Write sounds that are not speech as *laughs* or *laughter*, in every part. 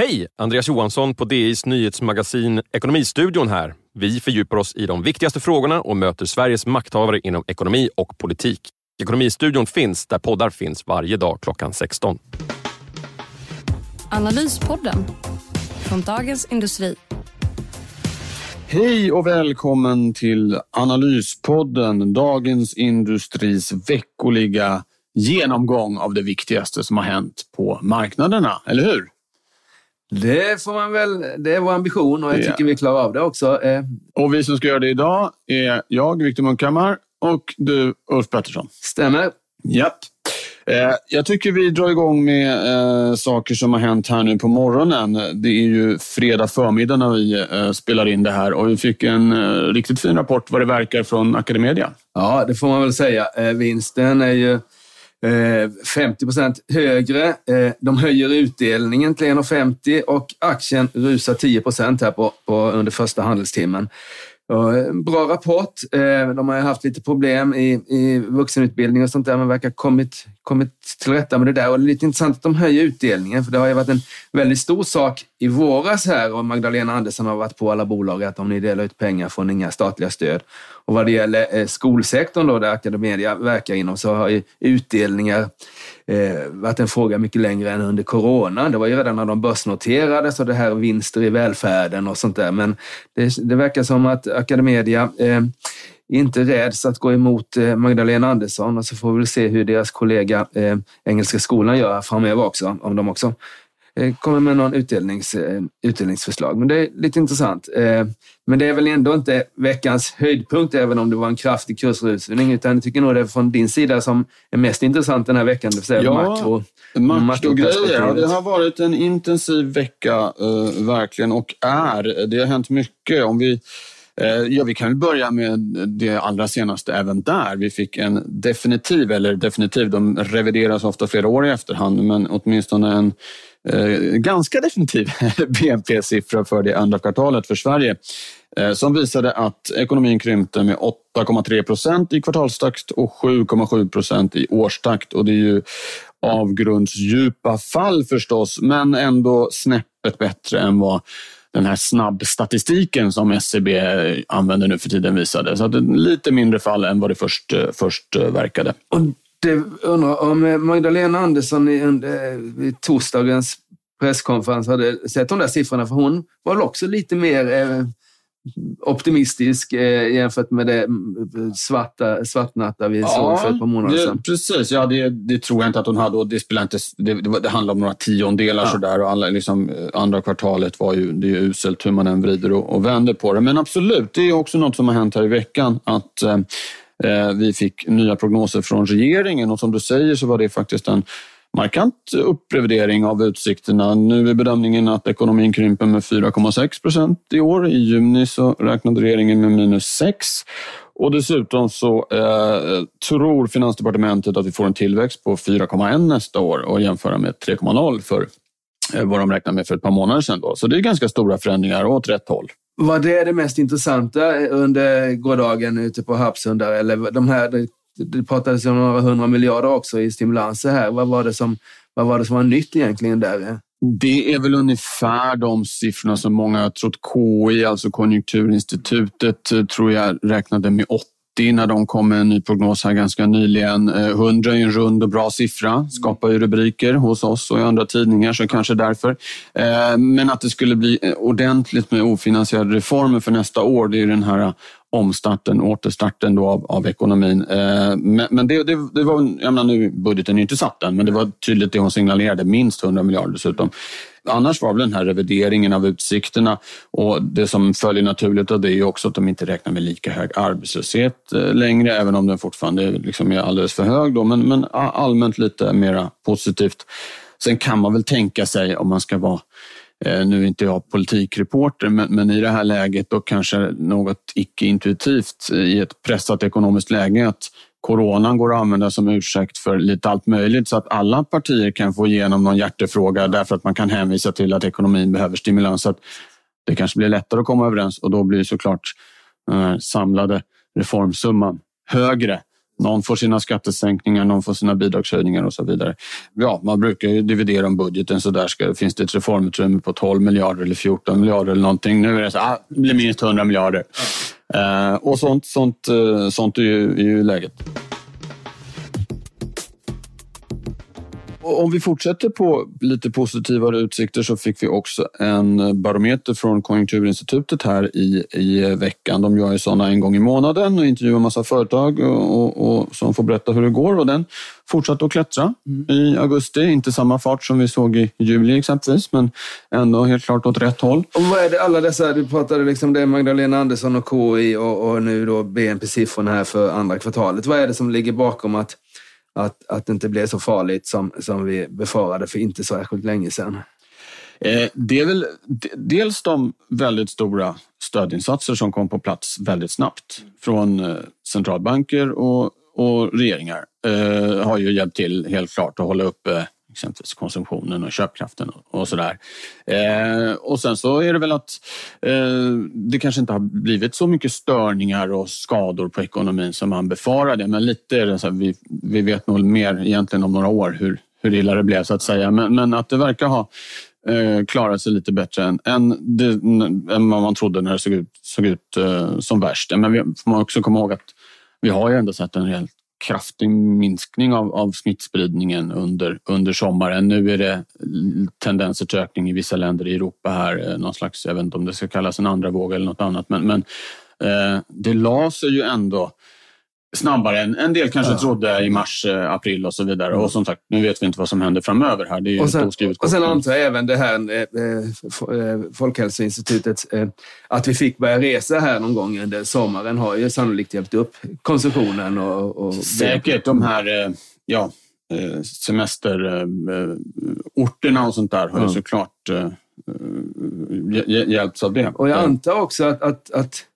Hej! Andreas Johansson på DIs nyhetsmagasin Ekonomistudion här. Vi fördjupar oss i de viktigaste frågorna och möter Sveriges makthavare inom ekonomi och politik. Ekonomistudion finns där poddar finns varje dag klockan 16. Analyspodden från Dagens Industri. Hej och välkommen till Analyspodden, Dagens Industris veckoliga genomgång av det viktigaste som har hänt på marknaderna, eller hur? Det får man väl. Det är vår ambition och jag tycker vi klarar av det också. Eh, Och vi som ska göra det idag är jag, Viktor Munkhammar, och du, Ulf Pettersson. stämmer. Japp. Eh, Jag tycker vi drar igång med eh, saker som har hänt här nu på morgonen. Det är ju fredag förmiddag när vi eh, spelar in det här och vi fick en riktigt fin rapport vad det verkar från Academedia. Ja, det får man väl säga. Vinsten är ju Eh, 50 procent högre. Eh, de höjer utdelningen till 1,50 och aktien rusar 10 procent här på, på, under första handelstimmen. Bra rapport. Eh, de har ju haft lite problem i, i vuxenutbildning och sånt där, men verkar ha kommit, kommit till rätta med det där. Och det är lite intressant att de höjer utdelningen, för det har ju varit en väldigt stor sak i våras här och Magdalena Andersson har varit på alla bolag att om ni delar ut pengar får ni inga statliga stöd. Och vad det gäller eh, skolsektorn då, där Academedia verkar inom, så har ju utdelningar eh, varit en fråga mycket längre än under corona. Det var ju redan när de börsnoterades och det här vinster i välfärden och sånt där. Men det, det verkar som att Academedia eh, inte räds att gå emot eh, Magdalena Andersson och så får vi väl se hur deras kollega eh, Engelska skolan gör framöver också, om de också kommer med någon utdelnings, eh, utdelningsförslag. Men det är lite intressant. Eh, Men det är väl ändå inte veckans höjdpunkt, även om det var en kraftig kursrusning, utan jag tycker nog det är från din sida som är mest intressant den här veckan, det vill säga Ja, makro. Makrogrejer. Det har varit en intensiv vecka, eh, verkligen, och är. Det har hänt mycket. Om vi, eh, ja, vi kan väl börja med det allra senaste även där. Vi fick en definitiv, eller definitiv, de revideras ofta flera år i efterhand, men åtminstone en eh, Eh, ganska definitiv *laughs* BNP-siffra för det andra kvartalet för Sverige eh, som visade att ekonomin krympte med 8,3 procent i kvartalstakt och 7,7 procent i årstakt. Och det är ju avgrundsdjupa fall förstås, men ändå snäppet bättre än vad den här snabbstatistiken som SCB använder nu för tiden visade. Så att det är lite mindre fall än vad det först, eh, först verkade. Och undrar om Magdalena Andersson i, under, vid torsdagens presskonferens hade sett de där siffrorna, för hon var väl också lite mer eh, optimistisk eh, jämfört med det mm, svarta, svartnatta vi såg för ett par månader det, sedan. Precis, ja, det, det tror jag inte att hon hade. Och det, spelar inte, det, det, det handlar om några tiondelar Ja. sådär. Och alla, liksom, eh, andra kvartalet var ju, det är ju uselt hur man än vrider och, och vänder på det. Men absolut, det är också något som har hänt här i veckan. Att eh, eh, Eh, vi fick nya prognoser från regeringen och som du säger så var det faktiskt en markant upprevidering av utsikterna. Nu är bedömningen att ekonomin krymper med 4,6 procent i år. I juni så räknade regeringen med minus 6. Och dessutom så eh, tror Finansdepartementet att vi får en tillväxt på 4,1 nästa år och jämföra med 3,0 för vad de räknade med för ett par månader sedan. Då. Så det är ganska stora förändringar åt rätt håll. Var det det mest intressanta under gårdagen ute på Harpsund? Eller de här, det, det pratades om några hundra miljarder också i stimulanser här. Vad var det som, vad var, det som var nytt egentligen där? Det är väl ungefär de siffrorna som många har trott. KI, alltså Konjunkturinstitutet, eh, tror jag räknade med 80 när de kom med en ny prognos här ganska nyligen. Eh, 100 är en rund och bra siffra, skapar ju rubriker hos oss och i andra tidningar, så kanske därför. Eh, men att det skulle bli eh, ordentligt med ofinansierade reformer för nästa år, det är den här omstarten, återstarten då av, av ekonomin. Eh, Men, men det, det, det var, jag menar nu, budgeten är ju inte satt än, men det var tydligt det hon signalerade, minst 100 miljarder dessutom. Annars var väl den här revideringen av utsikterna och det som följer naturligt av det är också att de inte räknar med lika hög arbetslöshet eh, längre, även om den fortfarande liksom är alldeles för hög. Då, men, men allmänt lite mera positivt. Sen kan man väl tänka sig, om man ska vara Eh, nu är inte jag politikreporter, men, men i det här läget och kanske något icke-intuitivt i ett pressat ekonomiskt läge att coronan går att använda som ursäkt för lite allt möjligt så att alla partier kan få igenom någon hjärtefråga därför att man kan hänvisa till att ekonomin behöver stimulans. Så att det kanske blir lättare att komma överens och då blir såklart den samlade reformsumman högre någon får sina skattesänkningar, någon får sina bidragshöjningar och så vidare. Ja, man brukar ju dividera om budgeten så där ska, finns det ett reformutrymme på 12 miljarder eller 14 miljarder eller någonting. Nu är det så ah, det blir minst 100 miljarder. Eh, och sånt, sånt, eh, sånt är, ju, är ju läget. Om vi fortsätter på lite positivare utsikter så fick vi också en barometer från Konjunkturinstitutet här i, i veckan. De gör ju sådana en gång i månaden och intervjuar en massa företag och, och, och, som får berätta hur det går. Och den fortsatte att klättra mm. i augusti. Inte samma fart som vi såg i juli exempelvis, men ändå helt klart åt rätt håll. Och vad är det alla dessa, du pratade liksom det Magdalena Andersson och KI och, och nu då BNP-siffrorna här för andra kvartalet. Vad är det som ligger bakom att att, att det inte blev så farligt som, som vi befarade för inte så särskilt länge sedan? Eh, det är väl dels de väldigt stora stödinsatser som kom på plats väldigt snabbt från eh, centralbanker och, och regeringar eh, har ju hjälpt till helt klart att hålla uppe exempelvis konsumtionen och köpkraften och sådär. Eh, och sen så är det väl att eh, det kanske inte har blivit så mycket störningar och skador på ekonomin som man befarade. Men lite är det så här, vi, vi vet nog mer egentligen om några år hur, hur illa det blev så att säga. Men, men att det verkar ha eh, klarat sig lite bättre än, än, det, än vad man trodde när det såg ut, såg ut eh, som värst. Men vi får också komma ihåg att vi har ju ändå sett en rejält kraftig minskning av, av smittspridningen under, under sommaren. Nu är det tendenser till ökning i vissa länder i Europa här. Eh, någon slags, jag vet inte om det ska kallas en andra våg eller något annat. Men, men eh, det la sig ju ändå snabbare än en del kanske ja. trodde i mars, eh, april och så vidare. Och som sagt, nu vet vi inte vad som händer framöver här. Det är och, sen, och sen antar jag även det här eh, eh Folkhälsoinstitutet, eh, att vi fick börja resa här någon gång under sommaren har ju sannolikt hjälpt upp konsumtionen. Och, och Säkert de här eh, ja, semesterorterna och sånt där har mm. ju såklart hjälpts av det. Och jag antar också att, att, att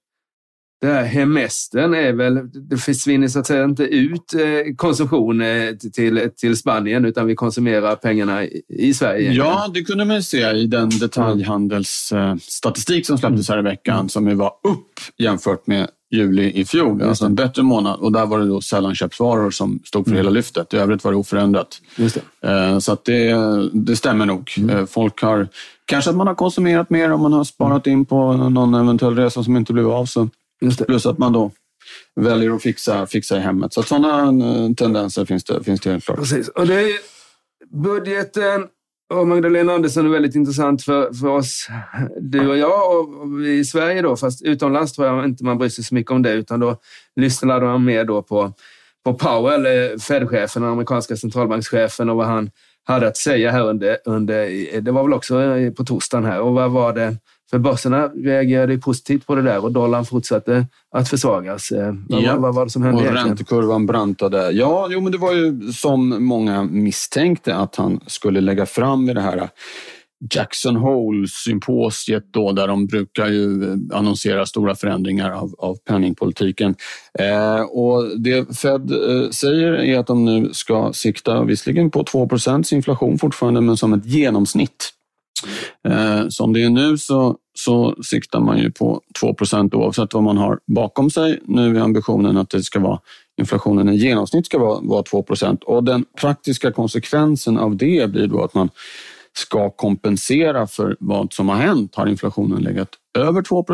det här hemestern är väl, det försvinner så att säga inte ut eh, konsumtion eh, till, till Spanien utan vi konsumerar pengarna i Sverige. Ja, det kunde man se i den detaljhandelsstatistik som släpptes här i veckan mm. som var upp jämfört med juli i fjol. Alltså en bättre månad och där var det då sällanköpsvaror som stod för mm. hela lyftet. I övrigt var det oförändrat. Just det. Eh, så att det, det stämmer nog. Mm. Folk har, kanske att man har konsumerat mer om man har sparat in på någon eventuell resa som inte blev av. Så Plus att man då väljer att fixa, fixa i hemmet. Så sådana eh, tendenser finns det, finns det helt klart. Precis. Och det är budgeten och Magdalena Andersson är väldigt intressant för, för oss, du och jag och i Sverige då. Fast utomlands tror jag inte man bryr sig så mycket om det, utan då lyssnar de mer då på, på Powell, eh, Fed-chefen, den amerikanska centralbankschefen och vad han hade att säga här under, under, det var väl också på torsdagen här. Och vad var det för börserna reagerade positivt på det där och dollarn fortsatte att försvagas. Eh, vad, ja. vad var det som hände och egentligen? Räntekurvan brantade. Ja, jo, men det var ju som många misstänkte att han skulle lägga fram i det här Jackson Hole-symposiet då, där de brukar ju annonsera stora förändringar av, av penningpolitiken. Eh, och det Fed eh, säger är att de nu ska sikta visserligen på 2% inflation fortfarande, men som ett genomsnitt. Eh, som det är nu så, så siktar man ju på 2% oavsett vad man har bakom sig. Nu är ambitionen att det ska vara inflationen i genomsnitt ska vara, vara 2 och den praktiska konsekvensen av det blir då att man ska kompensera för vad som har hänt. Har inflationen legat över 2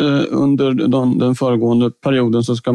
eh, under den, den föregående perioden så ska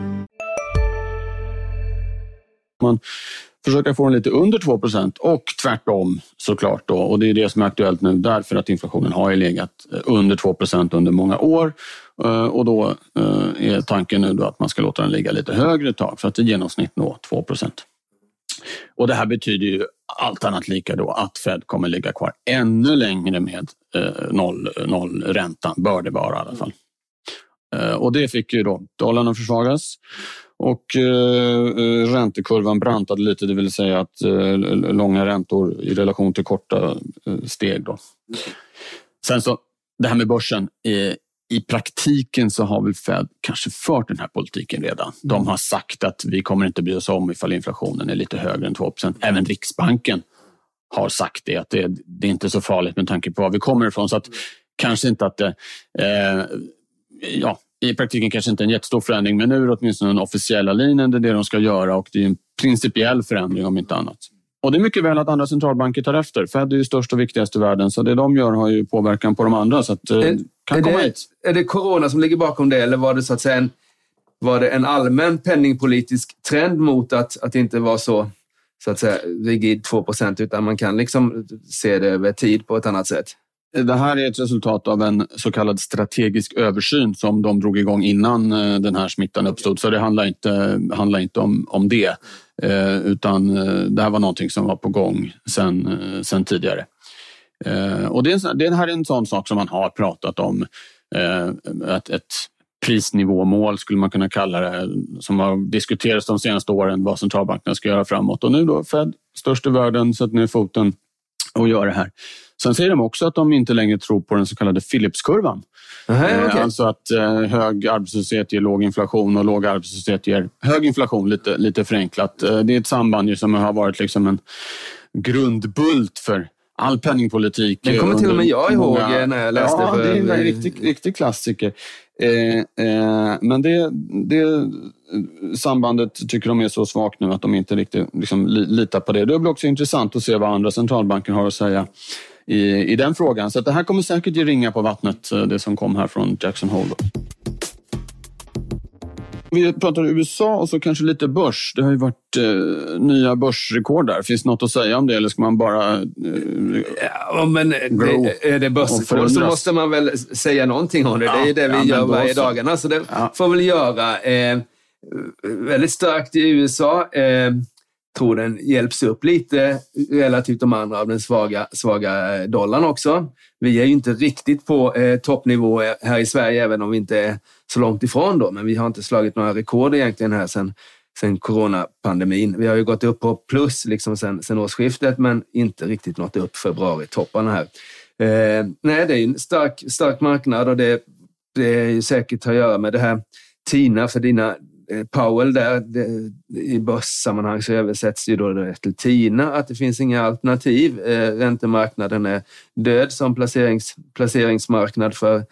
Man försöka få den lite under 2% och tvärtom såklart. Då. Och det är det som är aktuellt nu därför att inflationen har ju legat eh, under 2% under många år. Eh, och då eh, är tanken nu då att man ska låta den ligga lite högre ett tag för att i genomsnitt nå 2% Och det här betyder ju allt annat lika då att Fed kommer ligga kvar ännu längre med noll, nollräntan, bör det vara i alla fall. Och det fick ju då dollarn att försvagas och eh, räntekurvan brantade lite, det vill säga att eh, långa räntor i relation till korta eh, steg. Då. Sen så, det här med börsen. Eh, I praktiken så har väl Fed kanske fört den här politiken redan. De har sagt att vi kommer inte bry oss om ifall inflationen är lite högre än 2% Även Riksbanken har sagt det, att det, det är inte så farligt med tanke på var vi kommer ifrån. Så att kanske inte att det... Eh, ja, i praktiken kanske inte en jättestor förändring, men nu är det åtminstone den officiella linjen. Det är det de ska göra och det är en principiell förändring om inte annat. Och det är mycket väl att andra centralbanker tar efter. Fed är ju störst och viktigast i världen, så det de gör har ju påverkan på de andra. Så att, eh, är, kan är komma det, hit. Är det corona som ligger bakom det eller var det så att säga en, var det en allmän penningpolitisk trend mot att, att inte vara så, så att säga, rigid 2% utan man kan liksom se det över tid på ett annat sätt? Det här är ett resultat av en så kallad strategisk översyn som de drog igång innan eh, den här smittan uppstod. Så det handlar inte, handlar inte om, om det, eh, utan eh, det här var någonting som var på gång sen, sen tidigare. Och det, är, det här är en sån sak som man har pratat om. Ett, ett prisnivåmål skulle man kunna kalla det, som har diskuterats de senaste åren vad centralbankerna ska göra framåt. Och nu då Fed, störst i världen, sätter ner foten och gör det här. Sen säger de också att de inte längre tror på den så kallade Philipskurvan. Aha, okay. Eh, alltså att eh, hög arbetslöshet ger låg inflation och låg arbetslöshet ger hög inflation, lite, lite förenklat. Eh, det är ett samband som har varit liksom en grundbult för all penningpolitik. Det kommer till och med jag ihåg många... när jag läste. Ja, för... det är en riktig, riktig klassiker. Eh, eh, men det, det sambandet tycker de är så svagt nu att de inte riktigt liksom, litar på det. Det blir också intressant att se vad andra centralbanker har att säga i, i den frågan. Så det här kommer säkert ge ringa på vattnet, eh, det som kom här från Jackson Hole. Vi pratar USA och så kanske lite börs. Det har ju varit eh, nya börsrekord där. Finns det något att säga om det eller ska man bara eh, ja, men det, Är det börsrekord så måste man väl säga någonting om det. Ja, det är ju det vi ja, gör varje dagarna, så det ja. får väl göra. Eh, väldigt starkt i USA. Eh, tror den hjälps upp lite relativt de andra av den svaga, svaga eh, dollarn också. Vi är ju inte riktigt på eh, toppnivå eh, här i Sverige, även om vi inte är så långt ifrån då. Men vi har inte slagit några rekord egentligen här sen, sen coronapandemin. Vi har ju gått upp på plus liksom sen, sen årsskiftet, men inte riktigt nått upp februari-topparna här. Eh, nej, det är en stark, stark marknad och det, det är ju säkert att göra med det här TINA för dina Eh, Powell där, det, i börssammanhang så översätts ju då det till TINA, att det finns inga alternativ. Eh, räntemarknaden är död som placerings, placeringsmarknad för,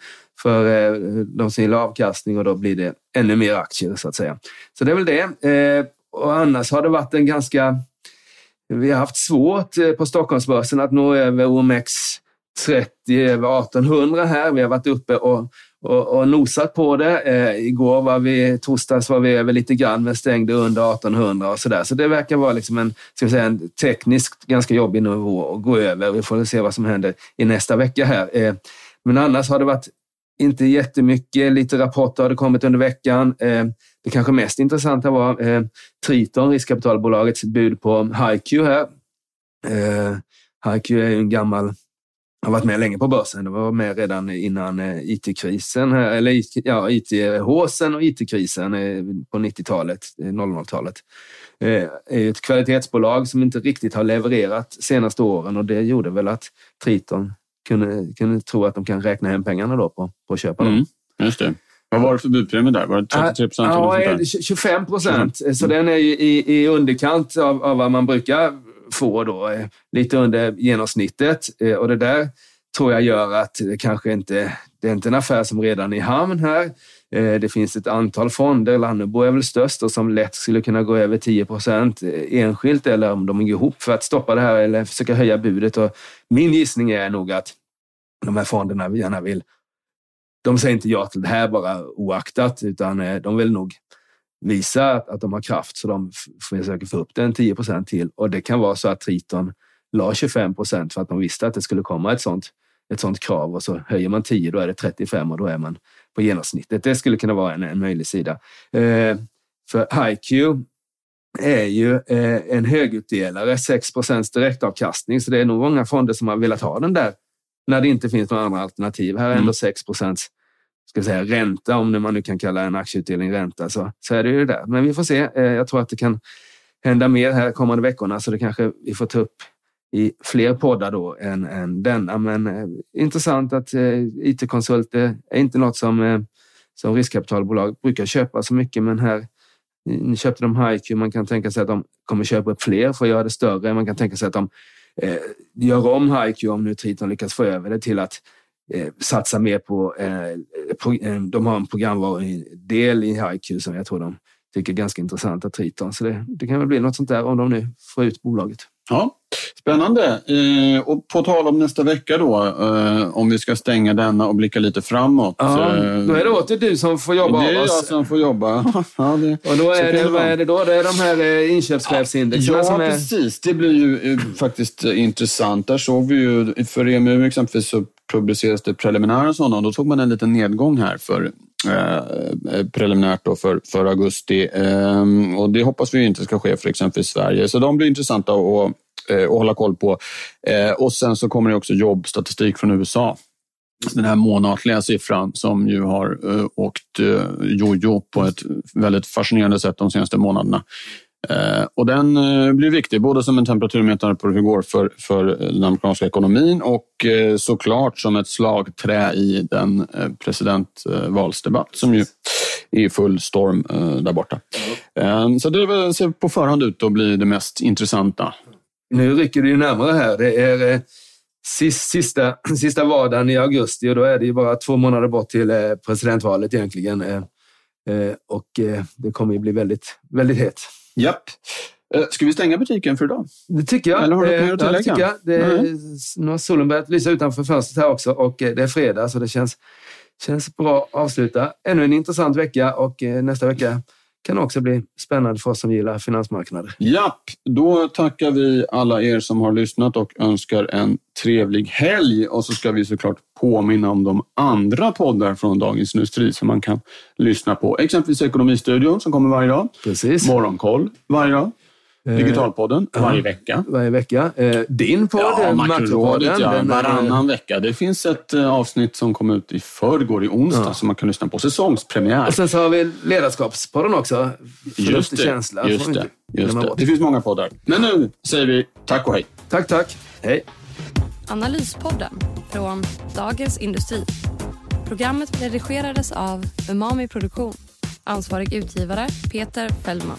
för eh, de som gillar avkastning och då blir det ännu mer aktier så att säga. Så det är väl det. Eh, och annars har det varit en ganska... Vi har haft svårt eh, på Stockholmsbörsen att nå över OMX 30, över 1800 här. Vi har varit uppe och och, och nosat på det. Eh, igår var vi, torsdags var vi över lite grann, men stängde under 1800 och sådär. Så det verkar vara liksom en, ska vi säga, en tekniskt ganska jobbig nivå att gå över. Vi får se vad som händer i nästa vecka här. Eh, men annars har det varit inte jättemycket. Lite rapporter har det kommit under veckan. Eh, det kanske mest intressanta var eh, Triton, riskkapitalbolagets bud på HiQ här. Eh, HiQ är en gammal har varit med länge på börsen. Det var med redan innan eh, IT-krisen, eller ja, IT-håsen och IT-krisen eh, på 90-talet, 00-talet. Det eh, är ett kvalitetsbolag som inte riktigt har levererat senaste åren och det gjorde väl att Triton kunde, kunde tro att de kan räkna hem pengarna då på, på att köpa dem. Mm, just det. Vad var det för budpremie där? Var det 33 procent? Ja, 25 procent. Så den är i, i underkant av, av vad man brukar får då, eh, lite under genomsnittet. Eh, och det där tror jag gör att det kanske inte det är inte en affär som redan är i hamn här. Eh, det finns ett antal fonder, Lannebo är väl störst och som lätt skulle kunna gå över 10 procent enskilt eller om de går ihop för att stoppa det här eller försöka höja budet. Och min gissning är nog att de här fonderna gärna vill de säger inte ja till det här bara oaktat, utan de vill nog visa att, att de har kraft så de försöker få upp den 10 procent till. Och det kan vara så att Triton la 25 procent för att de visste att det skulle komma ett sånt, ett sånt krav och så höjer man 10 då är det 35 och då är man på genomsnittet. Det skulle kunna vara en, en möjlig sida. Eh, för HiQ är ju eh, en högutdelare, 6 procents direktavkastning, så det är nog många fonder som har velat ha den där när det inte finns några andra alternativ. Här är ändå 6 mm. procents ska säga, ränta, om man nu kan kalla en aktieutdelning ränta, så, så är det ju det. där. Men vi får se. Eh, jag tror att det kan hända mer här kommande veckorna, så det kanske vi får ta upp i fler poddar då än, än denna. Men eh, intressant att eh, IT-konsulter är inte något som, eh, som riskkapitalbolag brukar köpa så mycket, men här ni köpte de HiQ. Man kan tänka sig att de kommer köpa upp fler för att göra det större. Man kan tänka sig att de eh, gör om HiQ om nu Triton lyckas få över det till att eh, satsa mer på... Eh, pro, eh, de har en programvarudel i HiQ som jag tror de tycker är ganska intressant, att Triton. Så det, det kan väl bli något sånt där om de nu får ut bolaget. Ja, Spännande. Eh, och på tal om nästa vecka då, eh, om vi ska stänga denna och blicka lite framåt. Ja, då är det åter du som får jobba Det är jag som får jobba. *laughs* ja, det, och då är det, vad är det då? Det är de här inköpschefsindexen ja, som är... precis. Det blir ju eh, faktiskt intressant. Där såg vi ju, för EMU exempelvis så publicerades det preliminära sådana då tog man en liten nedgång här för eh, eh preliminärt då för, för augusti. Eh, och det hoppas vi inte ska ske för exempelvis Sverige. Så de blir intressanta att eh, att hålla koll på. Eh, och sen så kommer det också jobbstatistik från USA. Den här månatliga siffran som ju har eh, åkt eh, jojo på ett väldigt fascinerande sätt de senaste månaderna. Eh, och den eh, blir viktig, både som en temperaturmätare på hur det går för, för den amerikanska ekonomin och eh, såklart som ett slagträ i den presidentvalsdebatt som ju är i full storm där borta. Så det ser på förhand ut att bli det mest intressanta nu rycker det ju närmare här. Det är sista, *clears throat* sista vardagen i augusti och då är det ju bara två månader bort till presidentvalet egentligen. Och det kommer ju bli väldigt, väldigt hett. Japp. Ska vi stänga butiken för idag? Det tycker jag. Eller har du något mer att tillägga? Ja, det tycker jag. Det är, Nu har solen börjat lysa utanför fönstret här också och det är fredag så det känns, känns bra att avsluta. Ännu en intressant vecka och nästa vecka kan också bli spännande för oss som gillar finansmarknader. Japp, då tackar vi alla er som har lyssnat och önskar en trevlig helg. Och så ska vi såklart påminna om de andra poddar från Dagens Industri som man kan lyssna på. Exempelvis Ekonomistudion som kommer varje dag. Precis. Morgonkoll varje dag. Eh, Digitalpodden varje vecka. Varje vecka. Uh, din podd, ja, Makrorådet, ja, den varannan vecka. Det finns ett avsnitt som kom ut i förrgår, i onsdag, ja. som man kan lyssna på. Säsongspremiär. Och sen så har vi Ledarskapspodden också. Just det. Känsla. Just det. Just det. det finns många poddar. Men nu säger vi tack och hej. Tack, tack. Hej. Analyspodden från Dagens Industri. Programmet redigerades av Umami Produktion. Ansvarig utgivare Peter Fellman.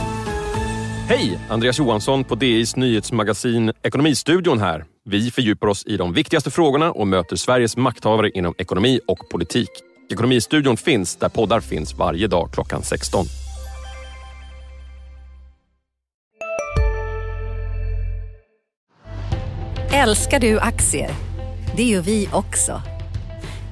Hej! Andreas Johansson på DIs nyhetsmagasin Ekonomistudion här. Vi fördjupar oss i de viktigaste frågorna och möter Sveriges makthavare inom ekonomi och politik. Ekonomistudion finns där poddar finns varje dag klockan 16. Älskar du aktier? Det gör vi också.